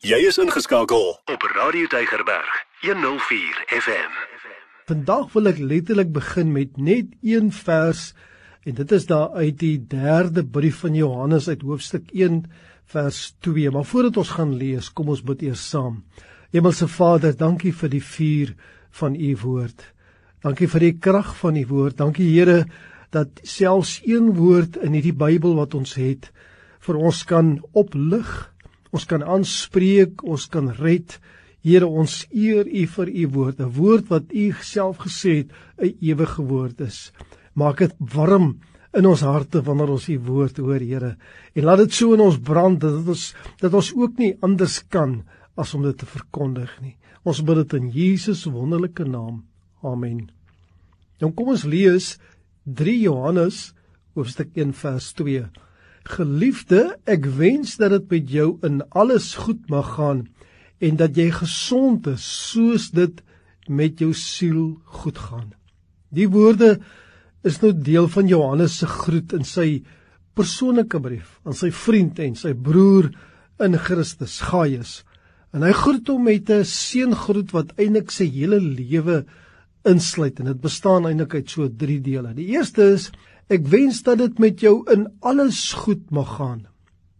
Jy is ingeskakel op Radio Deigerberg 104 FM. Vandag wil ek letterlik begin met net een vers en dit is daar uit die 3de brief van Johannes uit hoofstuk 1 vers 2. Maar voordat ons gaan lees, kom ons bid eers saam. Hemelse Vader, dankie vir die vuur van u woord. Dankie vir die krag van u woord. Dankie Here dat selfs een woord in hierdie Bybel wat ons het vir ons kan oplig, ons kan aanspreek, ons kan red. Here, ons eer U vir U woord, 'n woord wat U self gesê het 'n ewige woord is. Maak dit warm in ons harte wanneer ons U woord hoor, Here. En laat dit so in ons brand dat ons dat ons ook nie anders kan as om dit te verkondig nie. Ons bid dit in Jesus wonderlike naam. Amen. Nou kom ons lees 3 Johannes hoofstuk 1 vers 2. Geliefde, ek wens dat dit met jou in alles goed mag gaan en dat jy gesond is soos dit met jou siel goed gaan. Die woorde is nou deel van Johannes se groet in sy persoonlike brief aan sy vriend en sy broer in Christus, Gaius. En hy groet hom met 'n seëngroet wat eintlik sy hele lewe insluit en dit bestaan eintlik uit so drie dele. Die eerste is Ek wens dat dit met jou in alles goed mag gaan.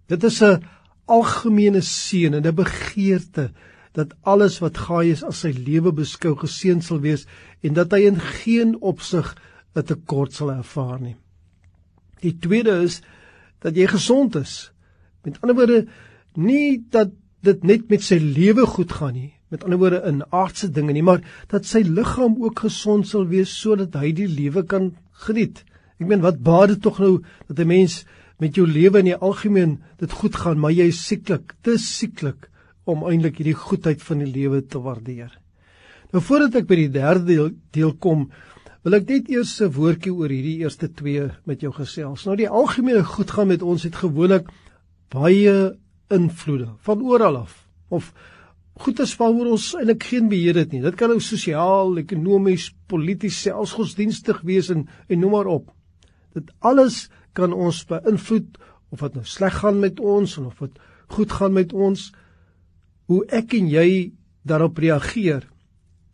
Dit is 'n algemene seën en 'n begeerte dat alles wat Gaius as sy lewe beskou geseën sal wees en dat hy in geen opsig 'n tekort sal ervaar nie. Die tweede is dat jy gesond is. Met ander woorde, nie dat dit net met sy lewe goed gaan nie, met ander woorde in aardse dinge nie, maar dat sy liggaam ook gesond sal wees sodat hy die lewe kan geniet. Ek meen wat baat dit tog nou dat 'n mens met jou lewe in die algemeen dit goed gaan, maar jy is sieklik, te sieklik om eintlik hierdie goedheid van die lewe te waardeer. Nou voordat ek by die derde deel, deel kom, wil ek net eers 'n woordjie oor hierdie eerste twee met jou gesels. Nou die algemene goed gaan met ons het gewoonlik baie invloede van oral af of goedes waaroor ons eintlik geen beheer het nie. Dit kan nou sosiaal, ekonomies, polities, selfs godsdienstig wees en en noem maar op. Dit alles kan ons beïnvloed of wat nou sleg gaan met ons of wat goed gaan met ons. Hoe ek en jy daarop reageer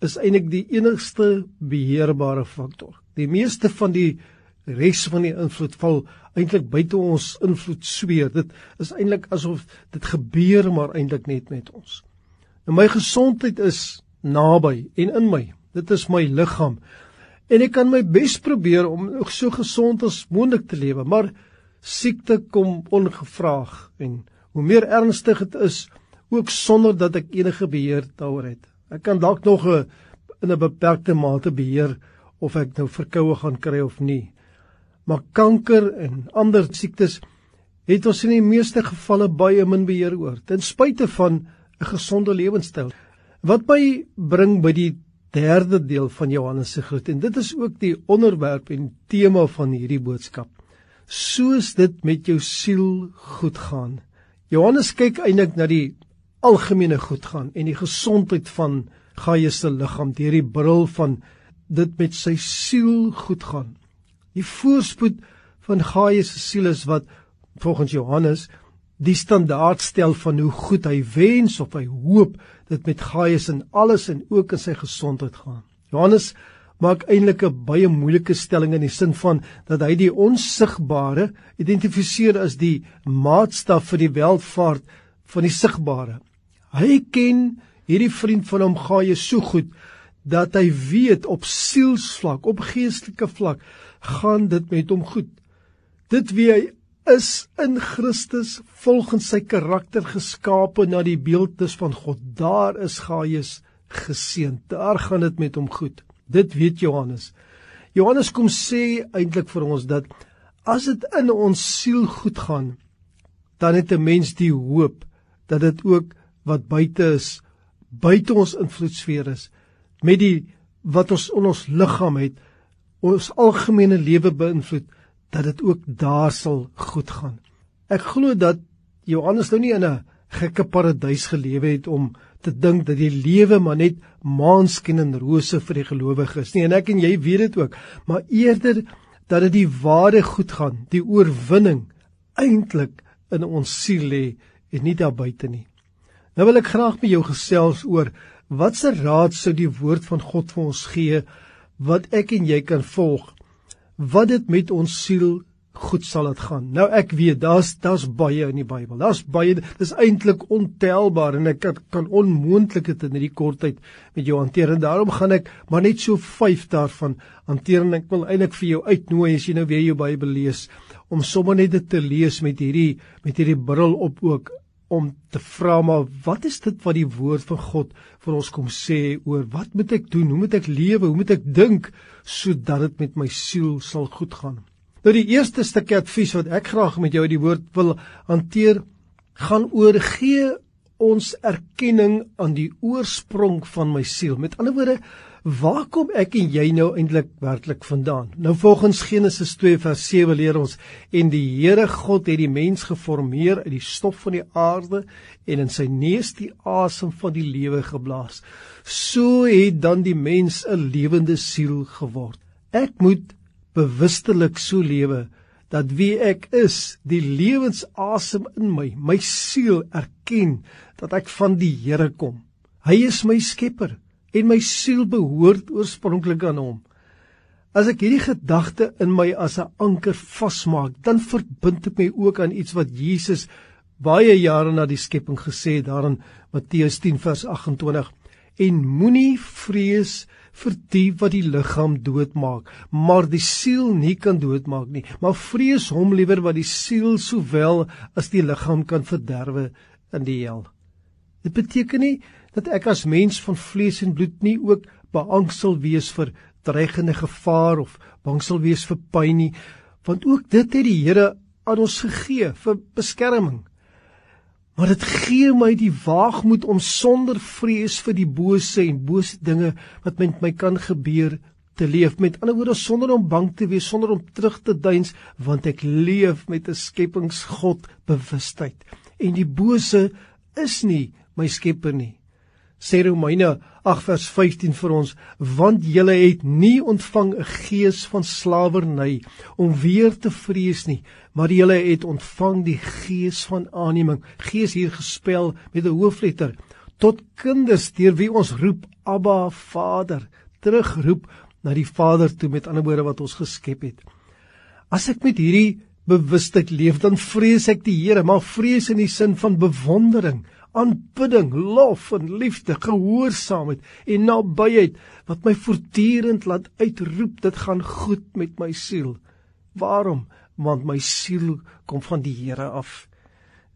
is eintlik die enigste beheerbare faktor. Die meeste van die res van die invloed val eintlik buite ons invloed sweer. Dit is eintlik asof dit gebeur maar eintlik net met ons. Nou my gesondheid is naby en in my. Dit is my liggaam. En ek kan my bes probeer om so gesond as moontlik te lewe, maar siekte kom ongevraag en hoe meer ernstig dit is, ook sonder dat ek enige beheer daaroor het. Ek kan dalk nog 'n in 'n beperkte mate beheer of ek nou verkoue gaan kry of nie. Maar kanker en ander siektes het ons in die meeste gevalle baie min beheer oor, ten spyte van 'n gesonde lewenstyl. Wat my bring by die derde deel van Johannes se groet en dit is ook die onderwerp en tema van hierdie boodskap. Soos dit met jou siel goed gaan. Johannes kyk eintlik na die algemene goed gaan en die gesondheid van Gaius se liggaam deur die bril van dit met sy siel goed gaan. Die voorspoed van Gaius se siel is wat volgens Johannes die standaard stel van hoe goed hy wens of hy hoop dit met Gaius en alles en ook in sy gesondheid gaan. Johannes maak eintlik 'n baie moeilike stelling in die sin van dat hy die onsigbare identifiseer as die maatstaf vir die welvaart van die sigbare. Hy ken hierdie vriend van hom Gaius so goed dat hy weet op sielsvlak, op geestelike vlak gaan dit met hom goed. Dit wie hy is in Christus volgens sy karakter geskape na die beeldtes van God. Daar is Gaius geseën. Daar gaan dit met hom goed. Dit weet Johannes. Johannes kom sê eintlik vir ons dat as dit in ons siel goed gaan, dan het 'n mens die hoop dat dit ook wat buite is, buite ons invloedsfeer is, met die wat ons in ons liggaam het, ons algemene lewe beïnvloed dat dit ook daar sal goed gaan. Ek glo dat Johannes nou nie in 'n gekke paradys gelewe het om te dink dat die lewe maar net maanskien en rose vir die gelowiges nie en ek en jy weet dit ook, maar eerder dat dit die ware goed gaan, die oorwinning eintlik in ons siel lê en nie daar buite nie. Nou wil ek graag met jou gesels oor watse raad sou die woord van God vir ons gee wat ek en jy kan volg wat dit met ons siel goed sal dit gaan. Nou ek weet daar's daar's baie in die Bybel. Daar's baie dis eintlik ontelbaar en ek kan, kan onmoontlik dit in hierdie kort tyd met jou hanteer en daarom gaan ek maar net so 5 daarvan hanteer en ek wil eintlik vir jou uitnooi as jy nou weer jou Bybel lees om sommer net dit te lees met hierdie met hierdie bril op ook om te vra maar wat is dit wat die woord van God vir ons kom sê oor wat moet ek doen? Hoe moet ek lewe? Hoe moet ek dink sodat dit met my siel sal goed gaan? Nou die eerste stukkie advies wat ek graag met jou uit die woord wil hanteer gaan oor gee ons erkenning aan die oorsprong van my siel. Met ander woorde, waar kom ek en jy nou eintlik werklik vandaan? Nou volgens Genesis 2 vers 7 leer ons en die Here God het die mens geformeer uit die stof van die aarde en in sy neus die asem van die lewe geblaas. So het dan die mens 'n lewende siel geword. Ek moet bewustelik so lewe dat wie ek is, die lewensasem in my, my siel erken dat ek van die Here kom. Hy is my skepper en my siel behoort oorspronklik aan hom. As ek hierdie gedagte in my as 'n anker vasmaak, dan verbind ek my ook aan iets wat Jesus baie jare na die skepping gesê het daarin Matteus 10 vers 28 en moenie vrees vir die wat die liggaam doodmaak, maar die siel nie kan doodmaak nie. Maar vrees hom liewer wat die siel sowel as die liggaam kan verderwe in die hel. Dit beteken nie dat ek as mens van vlees en bloed nie ook beangsel wees vir dreigende gevaar of bangsel wees vir pyn nie, want ook dit het die Here aan ons gegee vir beskerming. Maar dit gee my die waagmoed om sonder vrees vir die bose en bose dinge wat met my kan gebeur te leef. Met ander woorde sonder om bang te wees, sonder om terug te duins, want ek leef met 'n skepingsgod bewustheid. En die bose is nie my skepper nie. Sê Romeine 8 vers 15 vir ons want julle het nie ontvang 'n gees van slawerny om weer te vrees nie maar julle het ontvang die gees van aanneming. Gees hier gespel met 'n hoofletter tot kinders deur wie ons roep Abba Vader. Terugroep na die Vader toe met ander woorde wat ons geskep het. As ek met hierdie bewustheid leef dan vrees ek die Here maar vrees in die sin van bewondering aanbidding, lof en liefde, gehoorsaamheid en nabyheid wat my voortdurend laat uitroep dit gaan goed met my siel. Waarom? Want my siel kom van die Here af.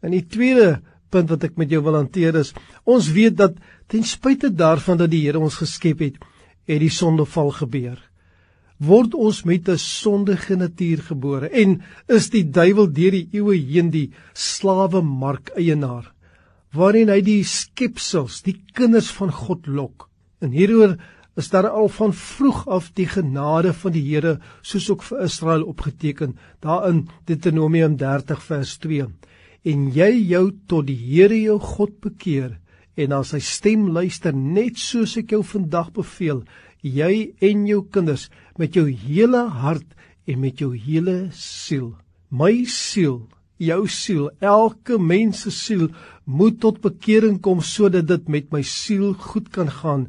En die tweede punt wat ek met jou wil hanteer is, ons weet dat ten spyte daarvan dat die Here ons geskep het, het die sondeval gebeur. Word ons met 'n sondige natuur gebore en is die duiwel deur die eeue heen die slawe mark eienaar waarin hy die skepsels, die kinders van God lok. En hieroor is daar al van vroeg af die genade van die Here soos ook vir Israel opgeteken daarin Deuteronomium 30 vers 2. En jy jou tot die Here jou God bekeer en aan sy stem luister net soos ek jou vandag beveel, jy en jou kinders met jou hele hart en met jou hele siel. My siel jou siel, elke mens se siel moet tot bekering kom sodat dit met my siel goed kan gaan,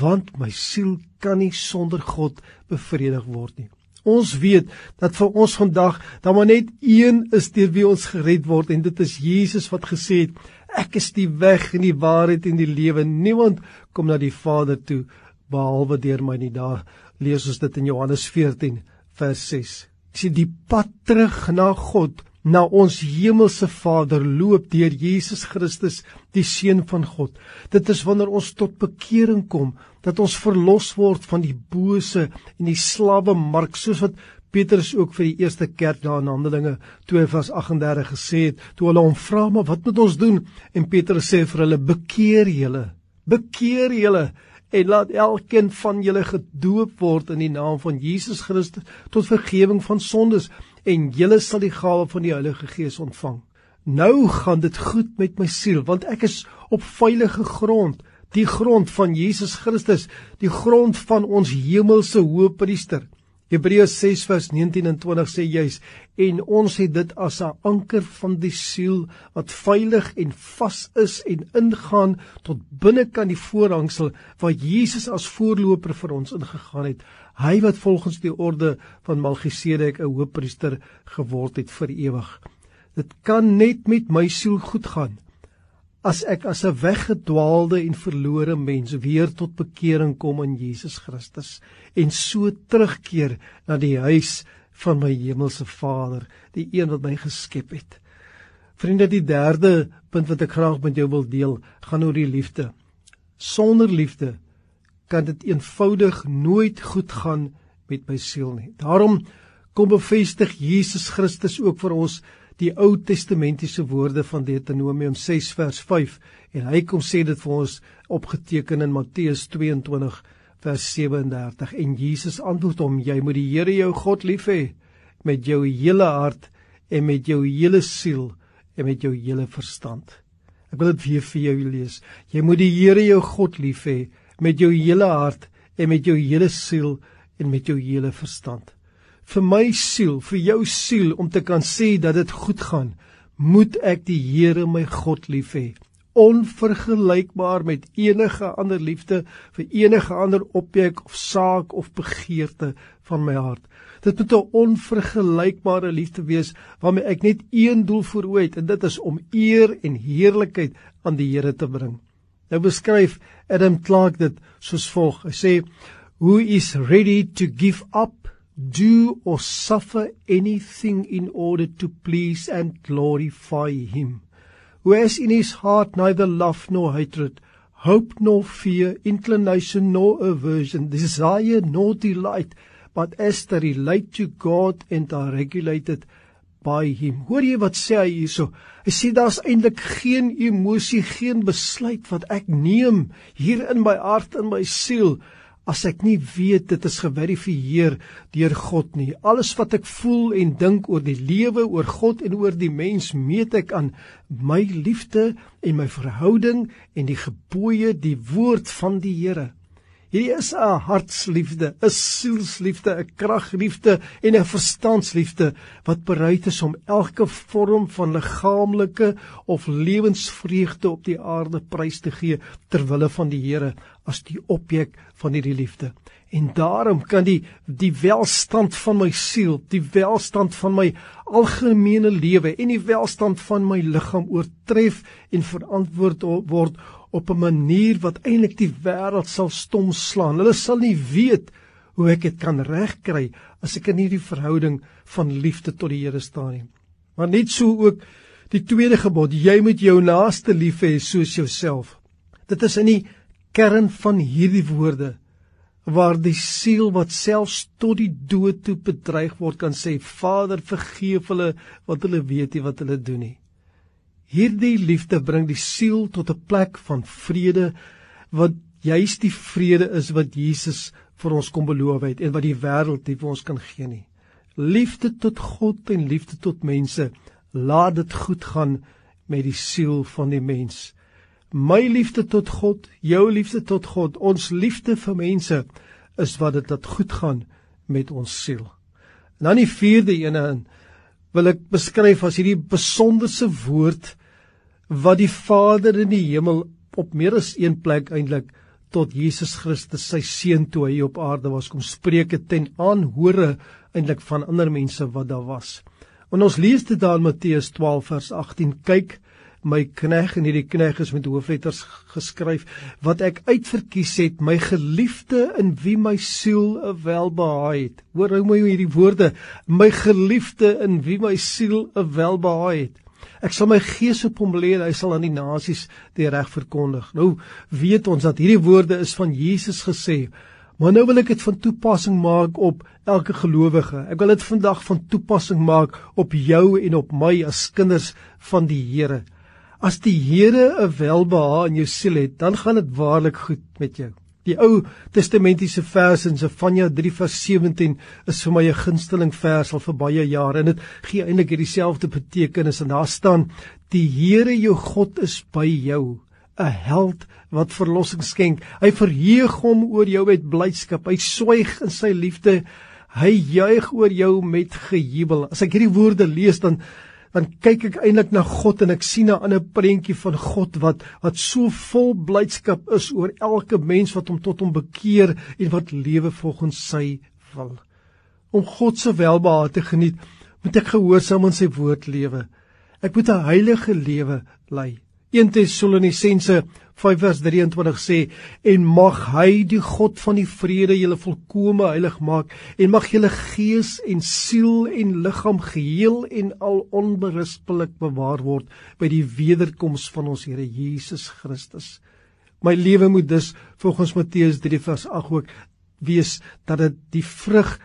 want my siel kan nie sonder God bevredig word nie. Ons weet dat vir ons vandag dan maar net een is deur wie ons gered word en dit is Jesus wat gesê het ek is die weg en die waarheid en die lewe. Niemand kom na die Vader toe behalwe deur my nie. Daar lees ons dit in Johannes 14 vers 6 sien die pad terug na God na ons hemelse Vader loop deur Jesus Christus, die seun van God. Dit is wanneer ons tot bekering kom dat ons verlos word van die bose en die slawe mark soos wat Petrus ook vir die eerste kerk daar in Handelinge 2:38 gesê het toe hulle hom vra maar wat moet ons doen en Petrus sê vir hulle bekeer julle bekeer julle en laat elkeen van julle gedoop word in die naam van Jesus Christus tot vergifnis van sondes en julle sal die gawe van die Heilige Gees ontvang. Nou gaan dit goed met my siel want ek is op veilige grond, die grond van Jesus Christus, die grond van ons hemelse hoëpriester. Hebreërs 6 vers 19 en 20 sê juis en ons het dit as 'n anker van die siel wat veilig en vas is en ingaan tot binnekant die voorhangsel waar Jesus as voorloper vir ons ingegaan het. Hy wat volgens die orde van Melchisedek 'n hoëpriester geword het vir ewig. Dit kan net met my siel goed gaan as ek as 'n weggedwaalde en verlore mens weer tot bekering kom in Jesus Christus en so terugkeer na die huis van my hemelse Vader, die een wat my geskep het. Vriende, die derde punt wat ek graag met jou wil deel, gaan oor die liefde. Sonder liefde kan dit eenvoudig nooit goed gaan met my siel nie. Daarom kom bevestig Jesus Christus ook vir ons die Ou Testamentiese woorde van Deuteronomium 6 vers 5 en hy kom sê dit vir ons opgeteken in Matteus 22 vers 37 en Jesus antwoord hom jy moet die Here jou God lief hê met jou hele hart en met jou hele siel en met jou hele verstand. Ek wil dit weer vir jou lees. Jy moet die Here jou God lief hê met jou hele hart en met jou hele siel en met jou hele verstand vir my siel, vir jou siel om te kan sê dat dit goed gaan, moet ek die Here my God lief hê. Onvergelykbaar met enige ander liefde vir enige ander objek of saak of begeerte van my hart. Dit moet 'n onvergelykbare liefde wees waarmee ek net een doel voor oë het en dit is om eer en heerlikheid aan die Here te bring. Nou beskryf Adam Clarke dit soos volg. Hy sê: "Who is ready to give up do or suffer anything in order to please and glorify him, who has in his heart neither love nor hatred, hope nor fear, inclination nor aversion, desire nor delight, but as they relate to God and are regulated by him. Hoor jy wat sê hy hierso? Hy sê daar's eintlik geen emosie, geen besluit wat ek neem hier in my hart en my siel as ek nie weet dit is geverifieer deur God nie. Alles wat ek voel en dink oor die lewe, oor God en oor die mens meet ek aan my liefde en my verhouding en die gebooie, die woord van die Here. Hierdie is 'n hartsliefde, 'n sielsliefde, 'n kragliefde en 'n verstandsliefde wat bereid is om elke vorm van liggaamlike of lewensvreugde op die aarde prys te gee ter wille van die Here as die objek van hierdie liefde. En daarom kan die die welstand van my siel, die welstand van my algemene lewe en die welstand van my liggaam oortref en verantwoord word op 'n manier wat eintlik die wêreld sal stom slaan. Hulle sal nie weet hoe ek dit kan regkry as ek in hierdie verhouding van liefde tot die Here staan nie. Maar net so ook die tweede gebod, jy moet jou naaste lief hê soos jouself. Dit is in die kern van hierdie woorde waar die siel wat selfs tot die dood toe bedreig word kan sê Vader vergeef hulle wat hulle weet nie wat hulle doen nie. Hierdie liefde bring die siel tot 'n plek van vrede wat juis die vrede is wat Jesus vir ons kom beloof het en wat die wêreld nie vir ons kan gee nie. Liefde tot God en liefde tot mense, laat dit goed gaan met die siel van die mens. My liefde tot God, jou liefde tot God, ons liefde vir mense is wat dit laat goed gaan met ons siel. En dan die vierde ene wil ek beskryf as hierdie besonderse woord wat die Vader in die hemel op meer as een plek eintlik tot Jesus Christus sy seun toe hy op aarde was kom spreek het ten aanhore eintlik van ander mense wat daar was. En ons lees dit daar in Matteus 12 vers 18 kyk my knegg en hierdie knegg is met hoofletters geskryf wat ek uitverkies het my geliefde in wie my siel welbehaag het. Hoor hoe mooi hierdie woorde my geliefde in wie my siel welbehaag het. Ek sal my gees op hom lê en hy sal aan die nasies die reg verkondig. Nou weet ons dat hierdie woorde is van Jesus gesê. Maar nou wil ek dit van toepassing maak op elke gelowige. Ek wil dit vandag van toepassing maak op jou en op my as kinders van die Here. As die Here 'n welbehae in jou siel het, dan gaan dit waarlik goed met jou. Die Ou Testamentiese vers in Sefanja 3:17 is vir my 'n gunsteling vers al vir baie jare en dit gee eintlik hierdie selfde betekenis en daar staan die Here jou God is by jou 'n held wat verlossing skenk hy verheug hom oor jou met blydskap hy swyg in sy liefde Hy juig oor jou met gejubel. As ek hierdie woorde lees dan dan kyk ek eintlik na God en ek sien 'n ander prentjie van God wat wat so vol blydskap is oor elke mens wat hom tot hom bekeer en wat lewe volgens sy wil. Om God se welbehae te geniet, moet ek gehoorsaam aan sy woord lewe. Ek moet 'n heilige lewe lei. 1 Tessalonisense 5:23 sê en mag hy die God van die vrede julle volkome heilig maak en mag julle gees en siel en liggaam geheel en al onberispelik bewaar word by die wederkoms van ons Here Jesus Christus. My lewe moet dus volgens Matteus 3:8 ook wees dat dit die vrug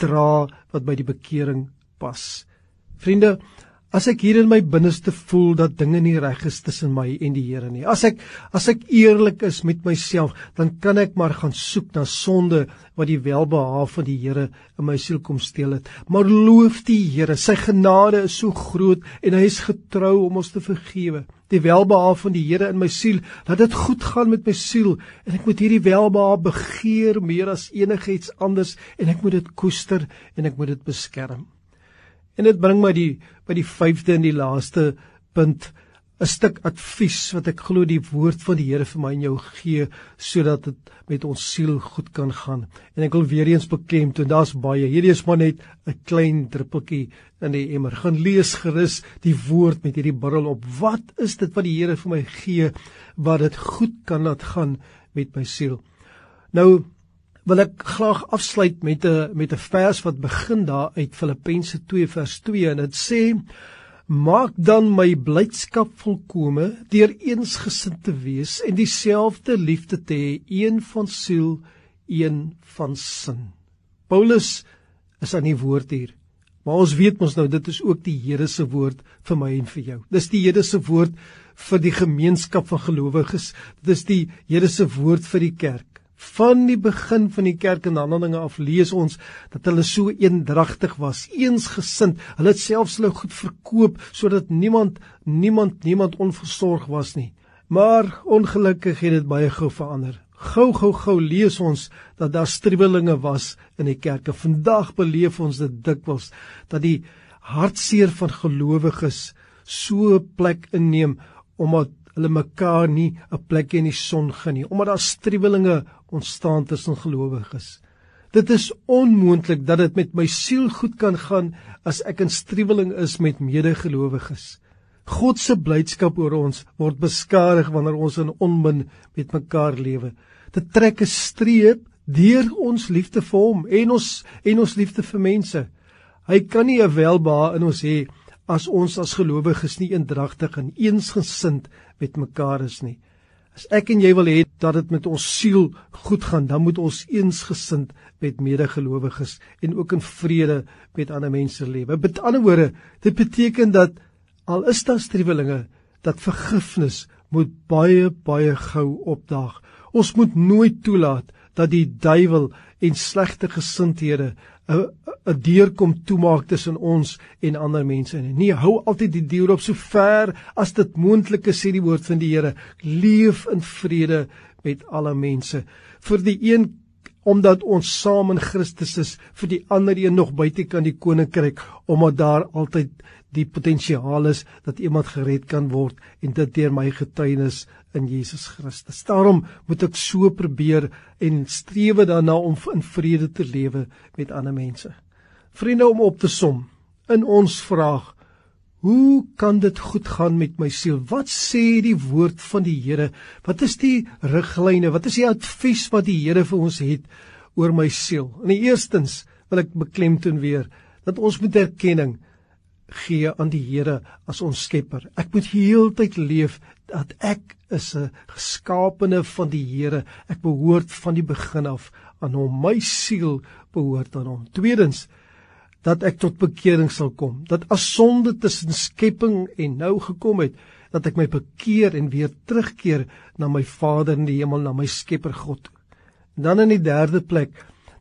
dra wat by die bekering pas. Vriende, As ek hier in my binneste voel dat dinge nie reg is tussen my en die Here nie. As ek as ek eerlik is met myself, dan kan ek maar gaan soek na sonde wat die welbehae van die Here in my siel kom steel het. Maar loof die Here, sy genade is so groot en hy is getrou om ons te vergewe. Die welbehae van die Here in my siel, dat dit goed gaan met my siel en ek moet hierdie welbehae begeer meer as enigiets anders en ek moet dit koester en ek moet dit beskerm. En dit bring my die by die 5de en die laaste punt 'n stuk advies wat ek glo die woord van die Here vir my en jou gee sodat dit met ons siel goed kan gaan. En ek wil weer eens beklemtoon, daar's baie. Hierdie is maar net 'n klein druppeltjie in die emmer. Gaan lees gerus die woord met hierdie bril op. Wat is dit wat die Here vir my gee wat dit goed kan laat gaan met my siel? Nou wil ek graag afsluit met 'n met 'n vers wat begin daar uit Filippense 2 vers 2 en dit sê maak dan my blydskap volkome deur eensgesind te wees en dieselfde liefde te hê een van siel een van sin. Paulus is aan die woord hier. Maar ons weet mos nou dit is ook die Here se woord vir my en vir jou. Dis die Here se woord vir die gemeenskap van gelowiges. Dit is die Here se woord vir die kerk van die begin van die kerk in Handelinge af lees ons dat hulle so eendragtig was, eensgesind. Hulle het selfs hulle goed verkoop sodat niemand niemand niemand onversorg was nie. Maar ongelukkig het dit baie gou verander. Gou gou gou lees ons dat daar striwelinge was in die kerke. Vandag beleef ons dit dikwels dat die hartseer van gelowiges so 'n plek inneem omdat hulle mekaar nie 'n plek in die son gun nie omdat daar striwelinge ontstaan tussen gelowiges. Dit is onmoontlik dat dit met my siel goed kan gaan as ek in striweling is met medegelowiges. God se blydskap oor ons word beskadig wanneer ons in onmin met mekaar lewe. Dit trek 'n streep deur ons liefde vir hom en ons en ons liefde vir mense. Hy kan nie 'n welbehae in ons hê as ons as gelowiges nie eendragtig en eensgesind met mekaar is nie. As ek en jy wil hê dat dit met ons siel goed gaan, dan moet ons eensgesind met medegelowiges en ook in vrede met ander mense lewe. Met ander woorde, dit beteken dat al is daar striwelinge, dat vergifnis moet baie baie gou opdaag. Ons moet nooit toelaat dat die duiwel en slegte gesindhede 'n 'n deur kom toemaak tussen ons en ander mense nie. Nee, hou altyd die deur op so ver as dit moontlik is, sê die woord van die Here. Leef in vrede met alle mense. Vir die een omdat ons saam in Christus is, vir die ander een nog buite kan die koninkryk, omdat daar altyd die potensiaal is dat iemand gered kan word en dit deur my getuienis in Jesus Christus. Daarom moet ek so probeer en streef daarna om in vrede te lewe met ander mense. Vriende om op te som in ons vraag Hoe kan dit goed gaan met my siel? Wat sê die woord van die Here? Wat is die riglyne? Wat is die advies wat die Here vir ons het oor my siel? In die eerstens wil ek beklemtoon weer dat ons moet erkenning gee aan die Here as ons Skepper. Ek moet heeltyd leef dat ek is 'n geskaapene van die Here. Ek behoort van die begin af aan hom. My siel behoort aan hom. Tweedens dat ek tot bekering sal kom. Dat as sonde tussen skepping en nou gekom het, dat ek my bekeer en weer terugkeer na my Vader in die hemel, na my Skepper God. En dan in die derde plek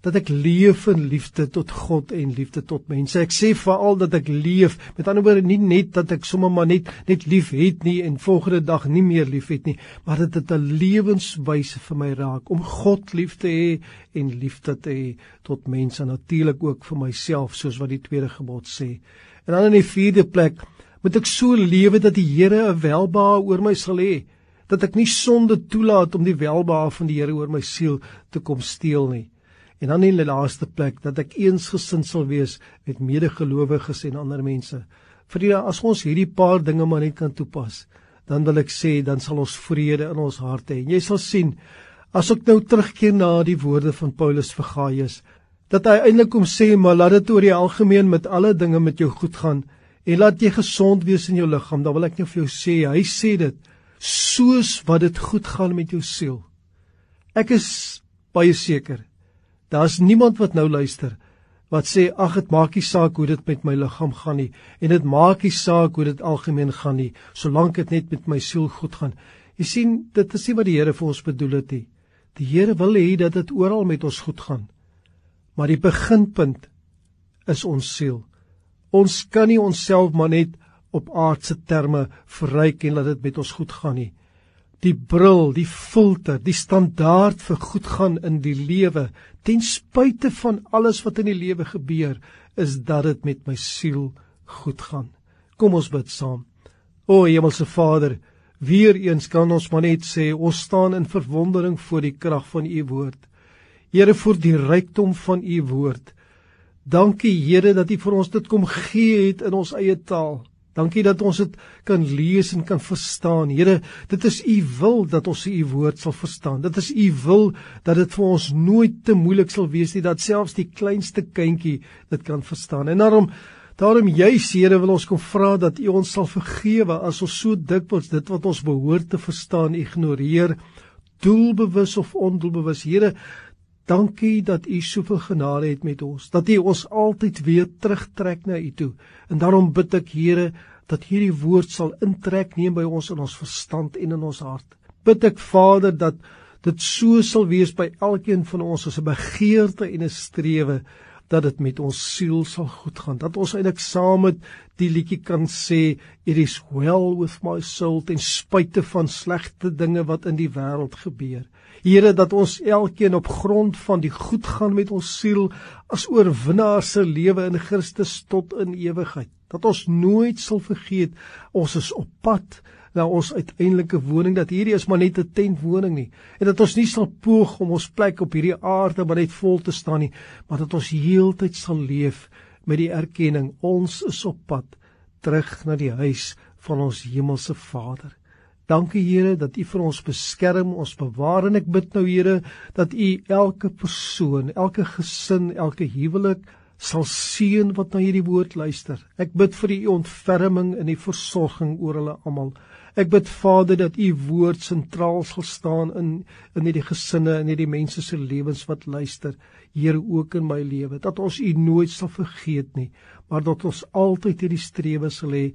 dat ek leef in liefde tot God en liefde tot mense. Ek sê veral dat ek leef, met ander woorde nie net dat ek sommer maar net net lief het nie en volgende dag nie meer lief het nie, maar dat dit 'n lewenswyse vir my raak om God lief te hê en liefde te hê tot mense natuurlik ook vir myself soos wat die tweede gebod sê. En dan in die vierde plek moet ek so lewe dat die Here 'n welbehae oor my sal hê dat ek nie sonde toelaat om die welbehae van die Here oor my siel te kom steel nie. En dan in die laaste plek dat ek eensgesind sal wees met medegelowiges en ander mense. Vir die as ons hierdie paar dinge maar net kan toepas, dan wil ek sê dan sal ons vrede in ons harte hê. Jy sal sien as ek nou terugkeer na die woorde van Paulus vir Gaius dat hy eintlik kom sê maar laat dit oor die algemeen met alle dinge met jou goed gaan en laat jy gesond wees in jou liggaam. Dan wil ek net vir jou sê, hy sê dit soos wat dit goed gaan met jou siel. Ek is baie seker Daar's niemand wat nou luister wat sê ag dit maak nie saak hoe dit met my liggaam gaan nie en dit maak nie saak hoe dit algemeen gaan nie solank dit net met my siel goed gaan. Jy sien dit is nie wat die Here vir ons bedoel het nie. Die Here wil hê dat dit oral met ons goed gaan. Maar die beginpunt is ons siel. Ons kan nie onsself maar net op aardse terme verryk en laat dit met ons goed gaan nie die bril, die filter, die standaard vir goed gaan in die lewe, ten spyte van alles wat in die lewe gebeur, is dat dit met my siel goed gaan. Kom ons bid saam. O Hemelse Vader, weer eens kan ons maar net sê ons staan in verwondering voor die krag van u woord. Here vir die rykdom van u woord. Dankie Here dat u vir ons dit kom gee het in ons eie taal. Dankie dat ons dit kan lees en kan verstaan. Here, dit is U wil dat ons U woord sal verstaan. Dit is U wil dat dit vir ons nooit te moeilik sal wees nie dat selfs die kleinste kindjie dit kan verstaan. En daarom daarom juis Here wil ons kom vra dat U ons sal vergewe as ons so dikwels dit wat ons behoort te verstaan ignoreer, doelbewus of ondoelbewus. Here, Dankie dat U soveel genade het met ons, dat U ons altyd weer terugtrek na U toe. En daarom bid ek, Here, dat hierdie woord sal intrek neem by ons in ons verstand en in ons hart. Bid ek, Vader, dat dit so sal wees by elkeen van ons as 'n begeerte en 'n strewe dat dit met ons siel sal goed gaan. Dat ons eintlik saam met die liedjie kan sê, "It is well with my soul," ten spyte van slegte dinge wat in die wêreld gebeur. Here dat ons elkeen op grond van die goed gaan met ons siel as oorwinnaars se lewe in Christus tot in ewigheid. Dat ons nooit sal vergeet ons is op pad na ons uiteindelike woning dat hierdie is maar net 'n tentwoning nie en dat ons nie sal poog om ons plek op hierdie aarde maar net vol te staan nie maar dat ons heeltyd sal leef met die erkenning ons is op pad terug na die huis van ons hemelse Vader. Dankie Here dat U vir ons beskerm, ons bewaar en ek bid nou Here dat U elke persoon, elke gesin, elke huwelik sal seën wat na hierdie woord luister. Ek bid vir U ontferming en die versorging oor hulle almal. Ek bid Vader dat U woord sentraal sal staan in in hierdie gesinne en hierdie mense se lewens wat luister. Here ook in my lewe dat ons U nooit sal vergeet nie, maar dat ons altyd hierdie strewe sal hê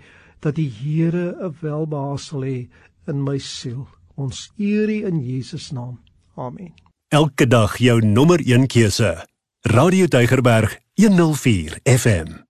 dat die Here 'n welbehae sal hê in my siel. Ons eer U in Jesus naam. Amen. Elke dag jou nommer 1 keuse. Radio Deugerberg 104 FM.